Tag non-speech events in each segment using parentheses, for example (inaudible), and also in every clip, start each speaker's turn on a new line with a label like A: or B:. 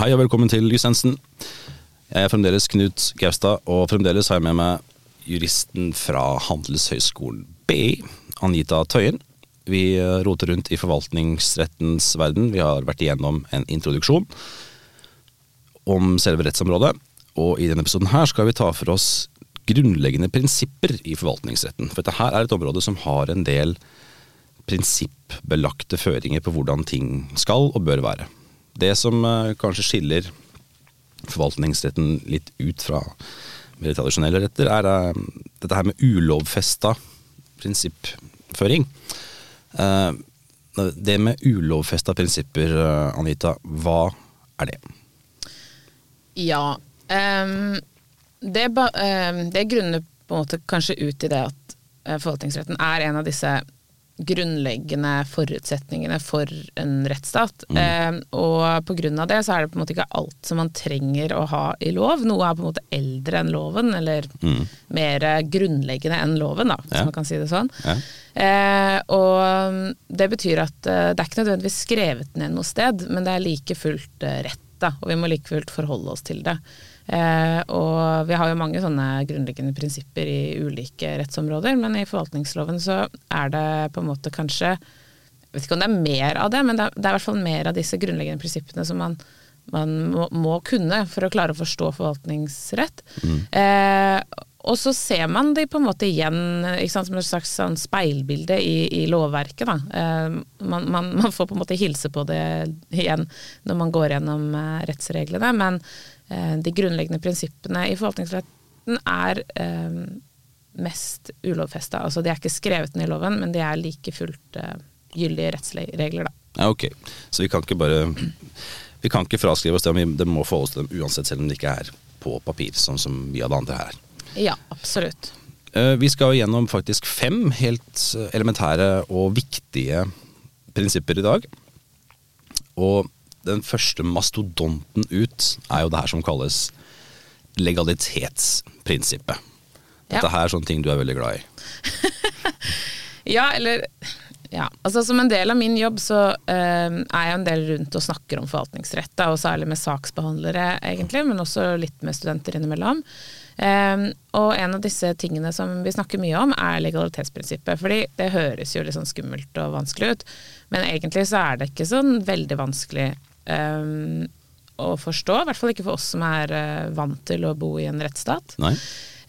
A: Hei og velkommen til Lysensen. Jeg er fremdeles Knut Gaustad, og fremdeles har jeg med meg juristen fra Handelshøyskolen BI, Anita Tøyen. Vi eh, roter rundt i forvaltningsrettens verden. Vi har vært igjennom en introduksjon om selve rettsområdet. Og i denne episoden her skal vi ta for oss grunnleggende prinsipper i forvaltningsretten. For dette her er et område som har en del prinsippbelagte føringer på hvordan ting skal og bør være. Det som eh, kanskje skiller forvaltningsretten litt ut fra mer tradisjonelle retter, er eh, dette her med ulovfesta prinsippføring. Eh, det med ulovfesta prinsipper, Anita, hva er det?
B: Ja. Um, det, ehm, det grunner på en måte kanskje ut i det at forvaltningsretten er en av disse grunnleggende forutsetningene for en rettsstat. Ehm, og på grunn av det så er det på en måte ikke alt som man trenger å ha i lov. Noe er på en måte eldre enn loven, eller mer grunnleggende enn loven, da, hvis
A: Ja.
B: man kan si det sånn.
A: Ja.
B: Eh, og um, det betyr at eh, det er ikke nødvendigvis skrevet ned noe sted, men det er like fullt eh, rett, da, og vi må like fullt forholde oss til det. Eh, og vi har jo mange sånne grunnleggende prinsipper i ulike rettsområder, men i forvaltningsloven så er det på en måte kanskje Jeg vet ikke om det er mer av det, men det er, det er i hvert fall mer av disse grunnleggende prinsippene som man, man må, må kunne for å klare å forstå forvaltningsrett. Eh, og så ser man de på en måte igjen sant, som et slags sånn speilbilde i, i lovverket. Eh, man, man, man får på en måte hilse på det igjen når man går gjennom eh, rettsreglene, men de grunnleggende prinsippene i forvaltningsretten er eh, mest ulovfesta. Altså de er ikke skrevet ned i loven, men de er like fullt eh, gyldige rettsregler, da.
A: Ja, ok. Så vi kan ikke bare Vi kan ikke fraskrive oss det, men det må forholde oss til dem uansett, selv om det ikke er på papir, sånn som vi det andre her.
B: Ja, absolutt.
A: Eh, Vi skal gjennom faktisk fem helt eh, elementære og viktige prinsipper i dag. Og den første mastodonten ut er jo det her som kalles legalitetsprinsippet. Dette
B: Ja.
A: her er sånne ting du er veldig glad i. (laughs)
B: Ja, eller ja, altså Som en del av min jobb så eh, er jeg en del rundt og snakker om forvaltningsrett, da, og særlig med saksbehandlere, egentlig, men også litt med studenter innimellom. Eh, og en av disse tingene som vi snakker mye om, er legalitetsprinsippet. fordi det høres jo litt sånn skummelt og vanskelig ut, men egentlig så er det ikke sånn veldig vanskelig eh, å forstå. I hvert fall ikke for oss som er uh, vant til å bo i en rettsstat.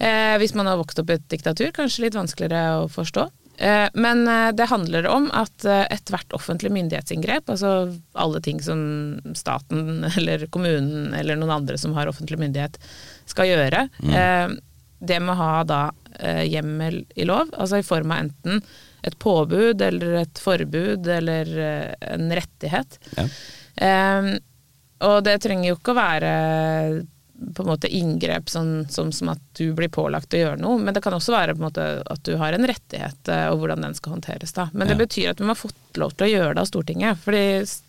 B: Eh, hvis man har vokst opp i et diktatur, kanskje litt vanskeligere å forstå. Eh, men det handler om at ethvert offentlig myndighetsinngrep, altså alle ting som staten (laughs) eller kommunen eller noen andre som har offentlig myndighet skal gjøre, mm. det må ha da hjemmel i lov, altså i form av enten et påbud eller et forbud eller eh, en rettighet.
A: Ja.
B: Um, og det trenger jo ikke å være på en måte inngrep sånn, som, som at du blir pålagt å gjøre noe, men det kan også være på en måte at du har en rettighet, eh, og hvordan den skal håndteres. da. Men det
A: Ja.
B: betyr at vi må ha fått lov til å gjøre det av Stortinget. fordi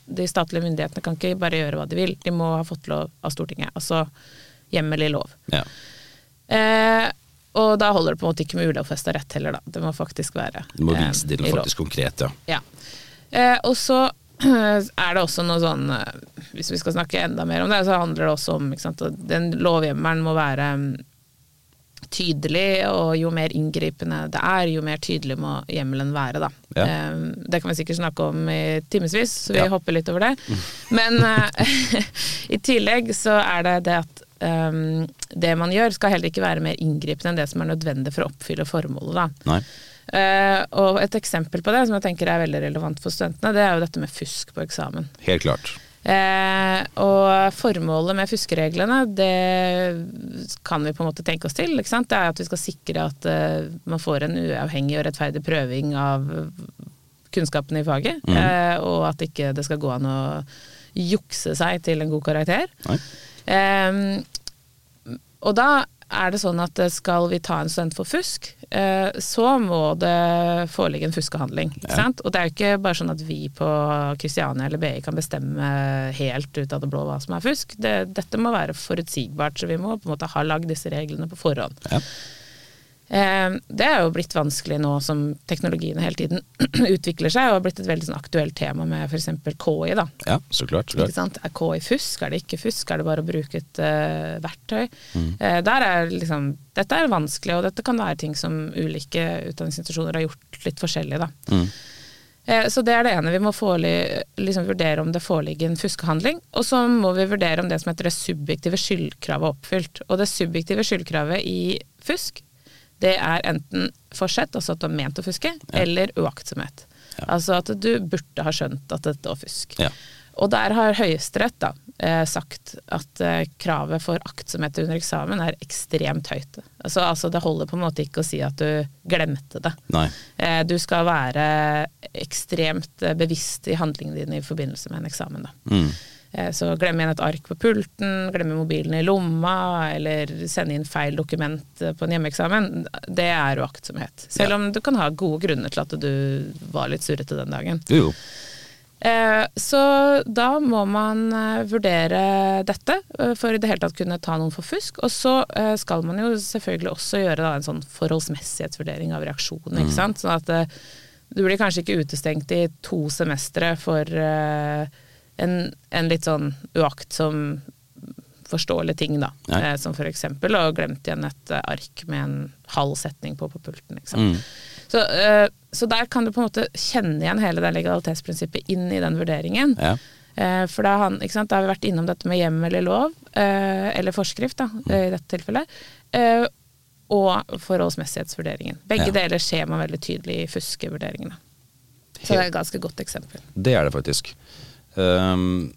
B: de statlige myndighetene kan ikke bare gjøre hva de vil, de må ha fått lov av Stortinget. Altså hjemmel i lov.
A: Ja.
B: Eh, og da holder det på en måte ikke med ulovfesta rett heller, da. Det må faktisk være
A: Du må
B: eh,
A: vise til noe faktisk konkret, ja.
B: Ja. Eh, og så (clears throat) er det også noe sånn eh, Hvis vi skal snakke enda mer om det, så handler det også om sant, at den lovhjemmelen må være mm, tydelig, og jo mer inngripende det er, jo mer tydelig må hjemmelen være, da.
A: Ja.
B: Eh, det kan vi sikkert snakke om i timevis, så vi
A: Ja.
B: hopper litt over det. (laughs) Men eh, (laughs) i tillegg så er det det at eh, det man gjør skal heller ikke være mer inngripende enn det som er nødvendig for å oppfylle formålet, da. Eh, og et eksempel på det, som jeg tenker er veldig relevant for studentene, det er jo dette med fusk på eksamen.
A: Helt klart.
B: Eh, og formålet med fuskereglene, det kan vi på en måte tenke oss til. Ikke sant? Det er at vi skal sikre at eh, man får en uavhengig og rettferdig prøving av kunnskapene i faget,
A: Mm.
B: eh, og at ikke det skal gå an å jukse seg til en god karakter.
A: Nei?
B: Og da er det sånn at eh, skal vi ta en student for fusk, eh, så må det foreligge en fuskehandling. Ikke
A: Ja.
B: Og det er jo ikke bare sånn at vi på Kristiania eller BI kan bestemme helt ut av det blå hva som er fusk. Det, dette må være forutsigbart, så vi må på en måte ha lagd disse reglene på forhånd.
A: Ja.
B: Eh, det er jo blitt vanskelig nå som teknologiene hele tiden (clears throat) utvikler seg, og har blitt et veldig sånn aktuelt tema med f.eks. KI. da.
A: Ja, så klart. Så klart.
B: Er KI fusk, er det ikke fusk, er det bare å bruke et uh, verktøy?
A: Mm.
B: Eh, der er liksom, dette er vanskelig, og dette kan være ting som ulike utdanningsinstitusjoner har gjort litt forskjellig. da.
A: Mm.
B: Eh, Så det er det ene. Vi må liksom vurdere om det foreligger en fuskehandling. Og så må vi vurdere om det som heter det subjektive skyldkravet er oppfylt. Og det subjektive skyldkravet i fusk, det er enten forsett, altså at du har ment å fuske, eller uaktsomhet.
A: Ja.
B: Altså at du burde ha skjønt at dette var fusk.
A: Ja.
B: Og der har Høyesterett da, eh, sagt at eh, kravet for aktsomhet under eksamen er ekstremt høyt. Altså, altså det holder på en måte ikke å si at du glemte det. Eh, du skal være ekstremt eh, bevisst i handlingene dine i forbindelse med en eksamen. Da.
A: Mm.
B: Eh, så glemme igjen et ark på pulten, glemme mobilen i lomma, eller sende inn feil dokument eh, på en hjemmeeksamen, det er uaktsomhet. Selv om du kan ha gode grunner til at du var litt surrete den dagen.
A: Jo.
B: Eh, Så da må man vurdere dette for i det hele tatt kunne ta noen for fusk. Og så skal man jo selvfølgelig også gjøre en sånn forholdsmessighetsvurdering av reaksjonen. ikke sant? Sånn at du blir kanskje ikke utestengt i to semestre for en, en litt sånn uaktsom forståelig ting, da. Eh, som for eksempel å glemt igjen et eh, ark med en halv setning på på pulten. sant?
A: Mm.
B: Så, eh, så der kan du på en måte kjenne igjen hele det legalitetsprinsippet inn i den vurderingen.
A: Ja.
B: Eh, for da, han, da har vi vært innom dette med hjemmel eller lov, eh, eller forskrift da, mm. i dette tilfellet, eh, og forholdsmessighetsvurderingen. Begge
A: Ja.
B: deler ser man veldig tydelig i fuskevurderingene. Så det er et ganske godt eksempel.
A: Det er det faktisk. Um,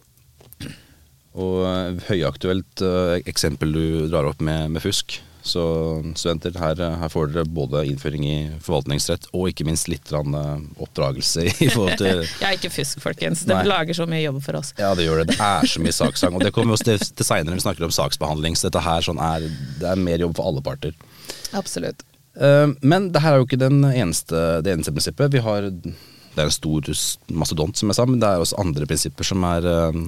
A: og høyaktuelt uh, eksempel du drar opp med, med fusk. Så studenter, her, her får dere både innføring i forvaltningsrett og ikke minst litt eh, oppdragelse i forhold til (laughs)
B: Ja, ikke fusk, folkens. Det
A: Nei.
B: lager så mye jobb for oss.
A: Ja, det gjør det. Det er så mye saksang. Og det kommer vi også til, til seinere når vi snakker om saksbehandling. Så dette her sånn er, det er mer jobb for alle parter.
B: Absolutt.
A: Eh, Men det her er jo ikke den eneste, det eneste prinsippet. Vi har, det er en stor mastodont, som jeg sa, men det er også andre prinsipper som er uh,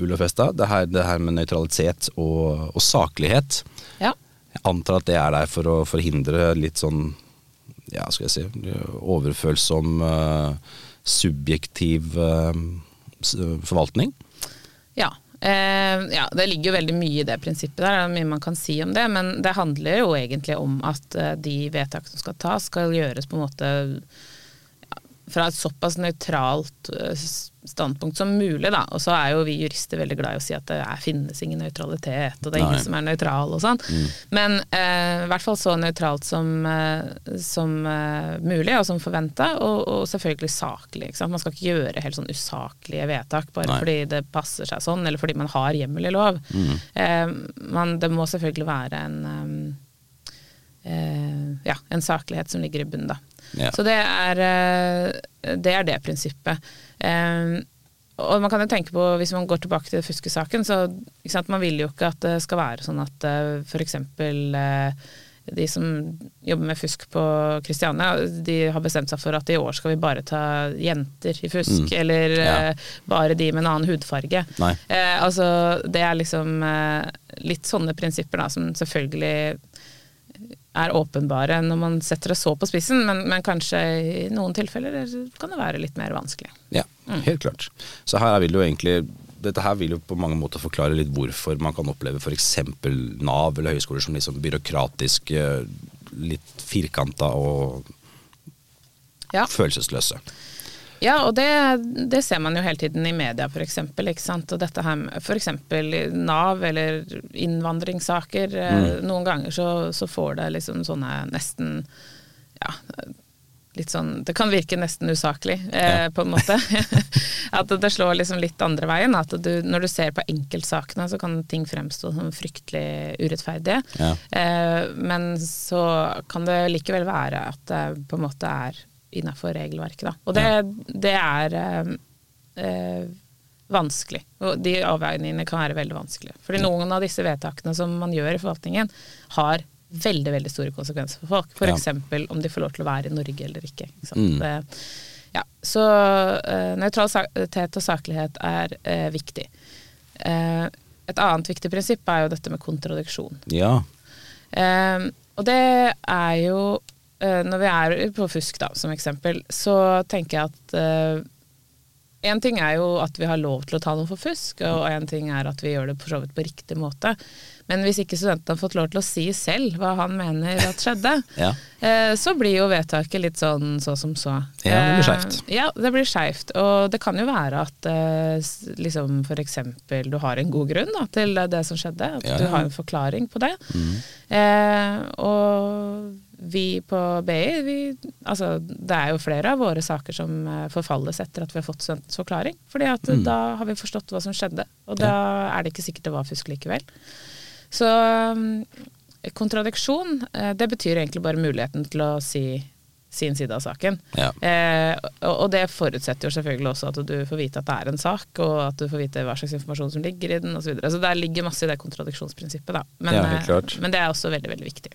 A: ulovfesta. Det, her- det her med nøytralitet og, og saklighet.
B: Ja.
A: Jeg antar at det er der for å forhindre litt sånn ja, skal jeg si, overfølsom, uh, subjektiv uh, forvaltning.
B: Ja. Eh, ja, det ligger jo veldig mye i det prinsippet der, det er mye man kan si om det, men det handler jo egentlig om at eh, de vedtak som skal tas, skal gjøres på en måte fra et såpass nøytralt eh, standpunkt som mulig, da. Og så er jo vi jurister veldig glad i å si at det er, finnes ingen nøytralitet, og det er
A: Nei.
B: ingen som er nøytral og sånn. Men eh, i hvert fall så nøytralt som, eh, som uh, mulig, og som forventa, og, og selvfølgelig saklig. Ikke sant? Man skal ikke gjøre helt sånn usaklige vedtak bare
A: Nei.
B: fordi det passer seg sånn, eller fordi man har hjemmel i lov. Eh, man, det må selvfølgelig være en um, eh, ja, en saklighet som ligger i bunnen, da.
A: Ja.
B: Så det er, eh, det er det prinsippet. Eh, og man kan jo tenke på, hvis man går tilbake til fuskesaken, så sant, man vil jo ikke at det skal være sånn at uh, f.eks. de som jobber med fusk på Kristiania, de har bestemt seg for at i år skal vi bare ta jenter i fusk,
A: Mm.
B: eller
A: Ja.
B: eh, bare de med en annen hudfarge. Eh, altså, det er liksom eh, litt sånne prinsipper da, som selvfølgelig er åpenbare når man setter det så på spissen, men, men kanskje i noen tilfeller kan det være litt mer vanskelig.
A: Ja, helt klart. Så her vil jo egentlig dette her vil jo på mange måter forklare litt hvorfor man kan oppleve f.eks. Nav eller høyskoler som litt sånn byråkratisk, eh, litt firkanta og
B: Ja.
A: følelsesløse.
B: Ja, og det, det ser man jo hele tiden i media, sant? Og dette her med eksempel Nav eller innvandringssaker. Mm. Noen ganger så, så får det liksom sånne nesten ja, litt sånn Det kan virke nesten usaklig, eh,
A: Ja.
B: på en måte. (laughs) at det slår liksom litt andre veien. At du, når du ser på enkeltsakene, så kan ting fremstå som fryktelig urettferdige.
A: Ja.
B: Eh, men så kan det likevel være at det på en måte er innafor regelverket, da. Og det,
A: Ja.
B: det er eh, eh, vanskelig. Og de avveiningene kan være veldig vanskelige. Fordi noen av disse vedtakene som man gjør i forvaltningen, har veldig veldig store konsekvenser for folk. F.eks.
A: Ja.
B: om de får lov til å være i Norge eller ikke. ikke?
A: Mm.
B: Det, ja, så uh, nøytralitet og saklighet er eh, viktig. Eh, et annet viktig prinsipp er jo dette med kontradiksjon.
A: Ja.
B: Eh, og det er jo eh, Når vi er på fusk, da, som eksempel, så tenker jeg at Én ting er jo at vi har lov til å ta noe for fusk, og én ting er at vi gjør det på, på riktig måte. Men hvis ikke studenten har fått lov til å si selv hva han mener at skjedde, (laughs)
A: Ja.
B: eh, så blir jo vedtaket litt sånn så som så.
A: Ja, det blir
B: Eh,
A: skjevt.
B: Ja, det blir skeivt. Og det kan jo være at eh, liksom for eksempel du har en god grunn da, til det som skjedde. At
A: Ja,
B: du har en forklaring på det.
A: Mm.
B: Eh, og vi på BI, vi, altså, det er jo flere av våre saker som eh, forfalles etter at vi har fått studentens forklaring. fordi at
A: Mm.
B: da har vi forstått hva som skjedde, og da er det ikke sikkert det var fusk likevel. Så mm, kontradiksjon, eh, det betyr egentlig bare muligheten til å si sin side av saken.
A: Ja.
B: Eh, og, og det forutsetter jo selvfølgelig også at du får vite at det er en sak, og at du får vite hva slags informasjon som ligger i den osv. Så, videre. så der ligger masse i det kontradiksjonsprinsippet, da. Men,
A: Ja,
B: eh, men det er også veldig, veldig viktig.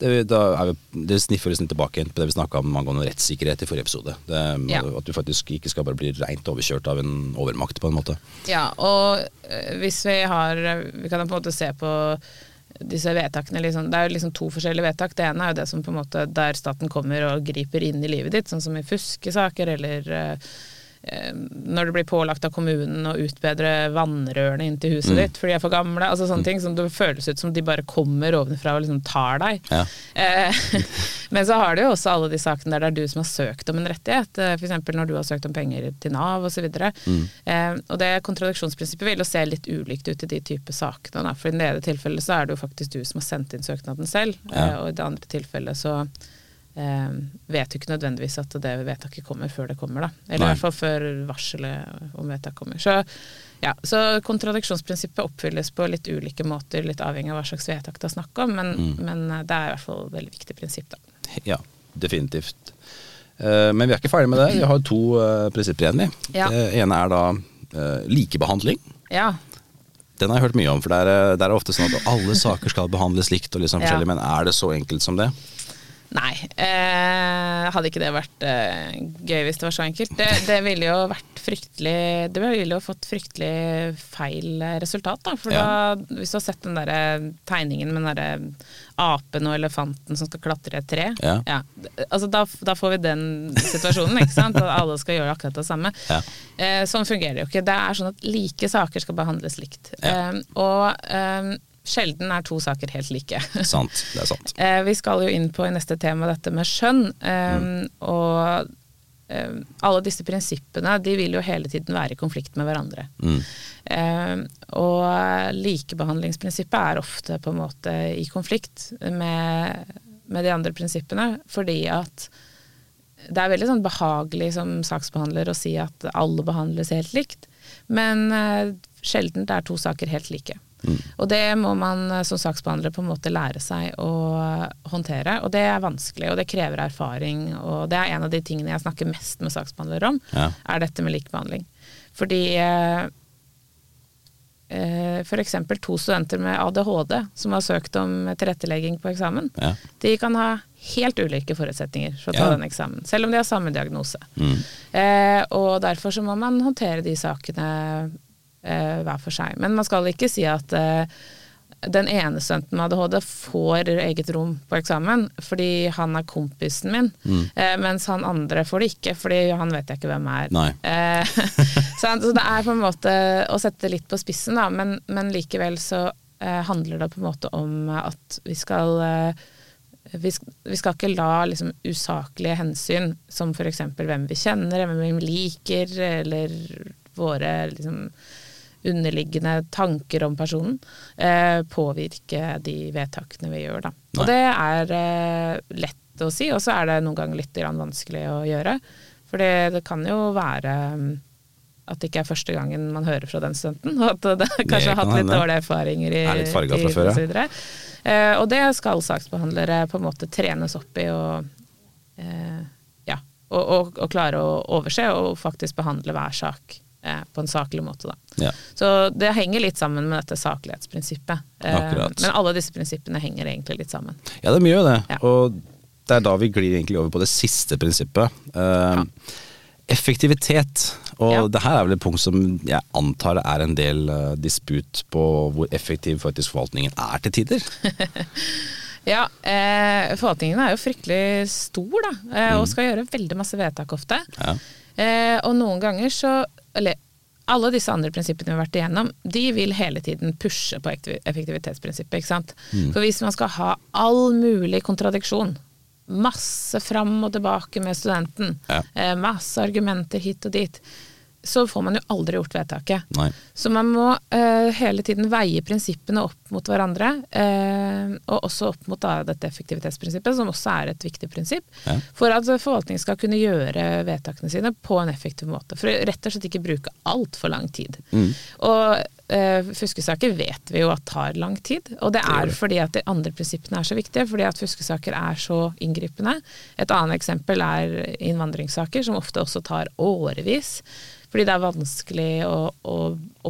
A: Det, da er vi, det sniffer liksom tilbake igjen på det vi snakka om angående rettssikkerhet i forrige episode. Det,
B: Ja.
A: At du faktisk ikke skal bare bli reint overkjørt av en overmakt, på en måte.
B: Ja, og eh, hvis vi har Vi kan på en måte se på disse vedtakene liksom, Det er jo liksom to forskjellige vedtak. Det ene er jo det som på en måte der staten kommer og griper inn i livet ditt, sånn som i fuskesaker eller eh, eh, når det blir pålagt av kommunen å utbedre vannrørene inn til huset
A: Mm.
B: ditt fordi de er for gamle. altså Sånne ting som det føles ut som de bare kommer ovenfra og liksom tar deg.
A: Ja.
B: Eh, (laughs) men så har du jo også alle de sakene der det er du som har søkt om en rettighet. eh, F.eks. når du har søkt om penger til Nav osv.
A: Mm.
B: Eh, og det kontradiksjonsprinsippet vil jo se litt ulikt ut i de type sakene. Da. For i det ene tilfellet så er det jo faktisk du som har sendt inn søknaden selv,
A: Ja.
B: eh, og i det andre tilfellet så vet du ikke nødvendigvis at det vedtaket kommer før det kommer, da. Eller
A: Nei.
B: i hvert fall før varselet om vedtak kommer. Så, ja, så kontradiksjonsprinsippet oppfylles på litt ulike måter, litt avhengig av hva slags vedtak det er snakk om, men,
A: Mm.
B: men eh, det er i hvert fall et veldig viktig prinsipp, da.
A: Ja, definitivt. Eh, men vi er ikke ferdig med det. Vi har to eh, prinsipper igjen.
B: Ja.
A: Det ene er da eh, likebehandling.
B: Ja,
A: Den har jeg hørt mye om, for det er, det er ofte sånn at alle saker skal behandles likt, og liksom
B: Ja.
A: forskjellig, men er det så enkelt som det?
B: Nei. Eh, hadde ikke det vært eh, gøy hvis det var så enkelt? Det, det ville jo vært fryktelig Det ville jo fått fryktelig feil eh, resultat, da. For
A: Ja.
B: da, hvis du har sett den derre tegningen med den derre apen og elefanten som skal klatre i et tre,
A: Ja.
B: Ja, altså da, da får vi den situasjonen, ikke sant? At alle skal gjøre akkurat det samme.
A: Ja.
B: Eh, sånn fungerer det jo ikke. Det er sånn at like saker skal behandles likt. Eh, og eh, sjelden er to saker helt like. (laughs)
A: Sant. Det er sant.
B: Eh, vi skal jo inn på i neste tema dette med skjønn. eh,
A: Mm.
B: Og eh, alle disse prinsippene de vil jo hele tiden være i konflikt med hverandre.
A: Mm.
B: Og likebehandlingsprinsippet er ofte på en måte i konflikt med, med de andre prinsippene, fordi at det er veldig sånn behagelig som saksbehandler å si at alle behandles helt likt, men eh, sjelden det er to saker helt like.
A: Mm.
B: Og det må man eh, som saksbehandler på en måte lære seg å håndtere, og det er vanskelig, og det krever erfaring, og det er en av de tingene jeg snakker mest med saksbehandlere om,
A: Ja.
B: er dette med likebehandling. Fordi eh, eh, for eksempel to studenter med ADHD som har søkt om tilrettelegging på eksamen,
A: Ja.
B: de kan ha helt ulike forutsetninger for å ta
A: Ja.
B: den eksamen, selv om de har samme diagnose.
A: Mm.
B: Eh, og derfor så må man håndtere de sakene hver for seg. Men man skal ikke si at eh, den ene studenten med ADHD får eget rom på eksamen fordi han er kompisen min,
A: Mm.
B: eh, mens han andre får det ikke fordi han vet jeg ikke hvem er. Eh, (laughs) så det er på en måte å sette litt på spissen, da, men, men likevel så eh, handler det på en måte om at vi skal eh, vi, sk- vi skal ikke la liksom, usaklige hensyn, som f.eks. hvem vi kjenner, hvem vi liker, eller våre liksom, underliggende tanker om personen, eh, påvirke de vedtakene vi gjør. Da.
A: Nei.
B: Og det er eh, lett å si, og så er det noen ganger litt vanskelig å gjøre. For det, det kan jo være mm, at det ikke er første gangen man hører fra den studenten, og at det (laughs) kanskje har hatt litt
A: hende.
B: dårlige erfaringer i
A: Er litt fra før, ja.
B: og. Eh, og det skal saksbehandlere på en måte trenes opp i og, eh, ja, og, og, og klare å overse og faktisk behandle hver sak eh, på en saklig måte. Da.
A: Ja.
B: Så det henger litt sammen med dette saklighetsprinsippet. Eh, men alle disse prinsippene henger egentlig litt sammen.
A: Ja, det mye av det.
B: Ja.
A: Og det er da vi glir egentlig over på det siste prinsippet. Eh, Effektivitet. Og
B: Ja.
A: det her er vel et punkt som jeg antar det er en del eh, disput på hvor effektiv faktisk forvaltningen er til tider. (laughs)
B: Ja, eh, forvaltningen er jo fryktelig stor, da, eh, og skal gjøre veldig masse vedtak ofte.
A: Ja.
B: Eh, og noen ganger så Eller alle disse andre prinsippene vi har vært igjennom, de vil hele tiden pushe på effektivitetsprinsippet. ikke sant? For hvis man skal ha all mulig kontradiksjon, masse fram og tilbake med studenten,
A: Ja.
B: eh, masse argumenter hit og dit, så får man jo aldri gjort vedtaket.
A: Nei.
B: Så man må uh, hele tiden veie prinsippene opp mot hverandre, uh, og også opp mot da, dette effektivitetsprinsippet, som også er et viktig prinsipp,
A: Ja.
B: for at forvaltningen skal kunne gjøre vedtakene sine på en effektiv måte. For rett og slett ikke bruke altfor lang tid.
A: Mm.
B: Og uh, fuskesaker vet vi jo at tar lang tid, og det er fordi at de andre prinsippene er så viktige, fordi at fuskesaker er så inngripende. Et annet eksempel er innvandringssaker, som ofte også tar årevis. Fordi det er vanskelig å, å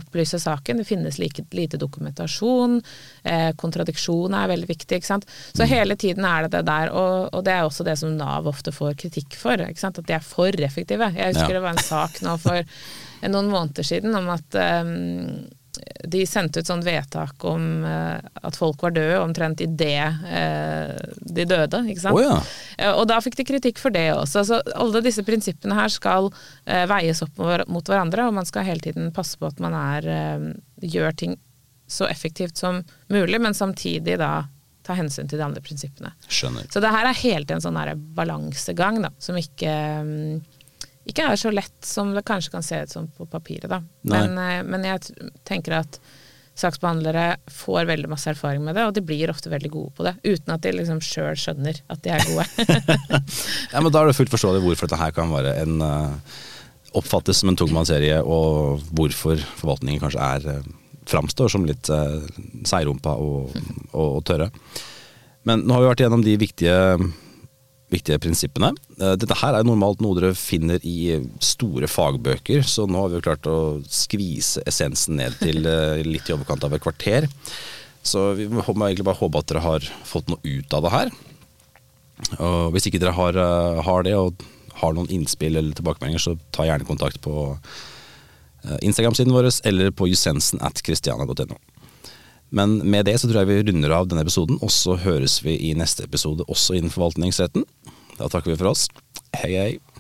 B: opplyse saken. Det finnes like, lite dokumentasjon. Eh, kontradiksjon er veldig viktig. Ikke sant? Så hele tiden er det det der. Og, og det er også det som Nav ofte får kritikk for. Ikke sant? At de er for effektive. Jeg husker
A: Ja.
B: det var en sak nå for (laughs) noen måneder siden om at eh, de sendte ut sånn vedtak om eh, at folk var døde omtrent idet eh, de døde. Ikke sant?
A: Oh, ja.
B: Eh, Og da fikk de kritikk for det også. Så alle disse prinsippene her skal veies opp mot hverandre, og man skal hele tiden passe på at man er, gjør ting så effektivt som mulig, men samtidig da ta hensyn til de andre prinsippene.
A: Skjønner.
B: Så det her er helt en sånn balansegang da, som ikke, mm, ikke er så lett som det kanskje kan se ut som på papiret. Da. Men, eh, men jeg tenker at saksbehandlere får veldig masse erfaring med det, og de blir ofte veldig gode på det, uten at de liksom sjøl skjønner at de er gode. (laughs)
A: Ja, men Da er det fullt forståelig hvorfor dette her kan være en eh, oppfattes som en tungmannsserie, og hvorfor forvaltningen kanskje er uh, framstår som litt uh, seirumpa og, og, og tørre. Men nå har vi vært igjennom de viktige, viktige prinsippene. Eh, dette her er normalt noe dere finner i store fagbøker, så nå har vi jo klart å skvise essensen ned til eh, litt i overkant av et kvarter. Så vi må egentlig bare håpe at dere har fått noe ut av det her. Og hvis ikke dere har, eh, har det, og har noen innspill eller tilbakemeldinger, så ta gjerne kontakt på eh, Instagram-siden vår eller på jusensen at christiania.no. Men med det så tror jeg vi runder av denne episoden, og så høres vi i neste episode også innen forvaltningsretten. Da takker vi for oss. Hei, hei.